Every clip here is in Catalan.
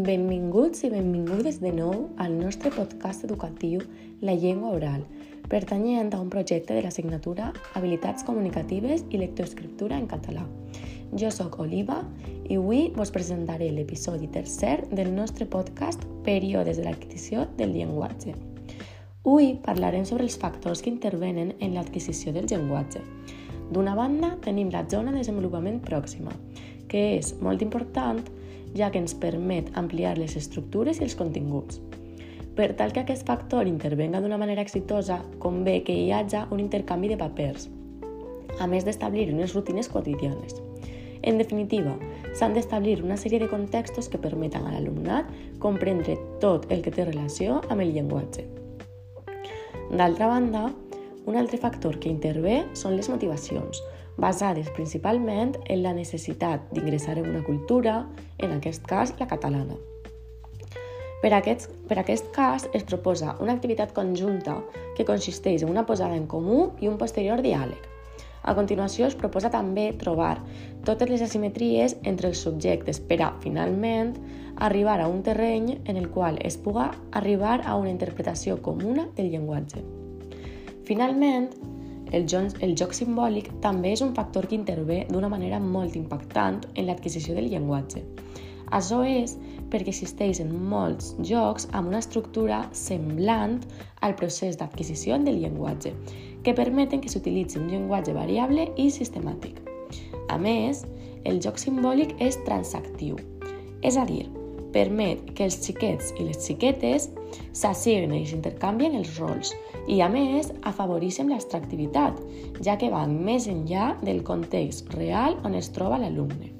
Benvinguts i benvingudes de nou al nostre podcast educatiu La llengua oral, pertanyent a un projecte de l'assignatura Habilitats comunicatives i lectoescriptura en català. Jo sóc Oliva i avui vos presentaré l'episodi tercer del nostre podcast Períodes de l'adquisició del llenguatge. Avui parlarem sobre els factors que intervenen en l'adquisició del llenguatge. D'una banda, tenim la zona de desenvolupament pròxima, que és molt important ja que ens permet ampliar les estructures i els continguts. Per tal que aquest factor intervenga d'una manera exitosa, convé que hi hagi un intercanvi de papers, a més d'establir unes rutines quotidianes. En definitiva, s'han d'establir una sèrie de contextos que permeten a l'alumnat comprendre tot el que té relació amb el llenguatge. D'altra banda, un altre factor que intervé són les motivacions, basades principalment en la necessitat d'ingressar en una cultura, en aquest cas la catalana. Per aquest, per aquest cas es proposa una activitat conjunta que consisteix en una posada en comú i un posterior diàleg. A continuació es proposa també trobar totes les asimetries entre els subjectes per a, finalment, arribar a un terreny en el qual es puga arribar a una interpretació comuna del llenguatge. Finalment, el joc, el joc simbòlic també és un factor que intervé d'una manera molt impactant en l'adquisició del llenguatge. Això és perquè existeixen molts jocs amb una estructura semblant al procés d'adquisició del llenguatge, que permeten que s'utilitzi un llenguatge variable i sistemàtic. A més, el joc simbòlic és transactiu, és a dir, permet que els xiquets i les xiquetes s'assignen i s'intercanvien els rols i, a més, afavoreixen l'extractivitat, ja que van més enllà del context real on es troba l'alumne.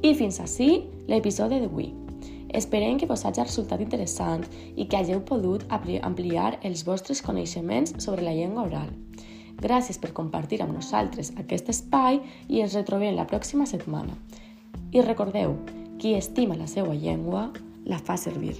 I fins així l'episodi d'avui. Esperem que vos hagi resultat interessant i que hagueu pogut ampliar els vostres coneixements sobre la llengua oral. Gràcies per compartir amb nosaltres aquest espai i ens retrobem la pròxima setmana. I recordeu, qui estima la seva llengua la fa servir.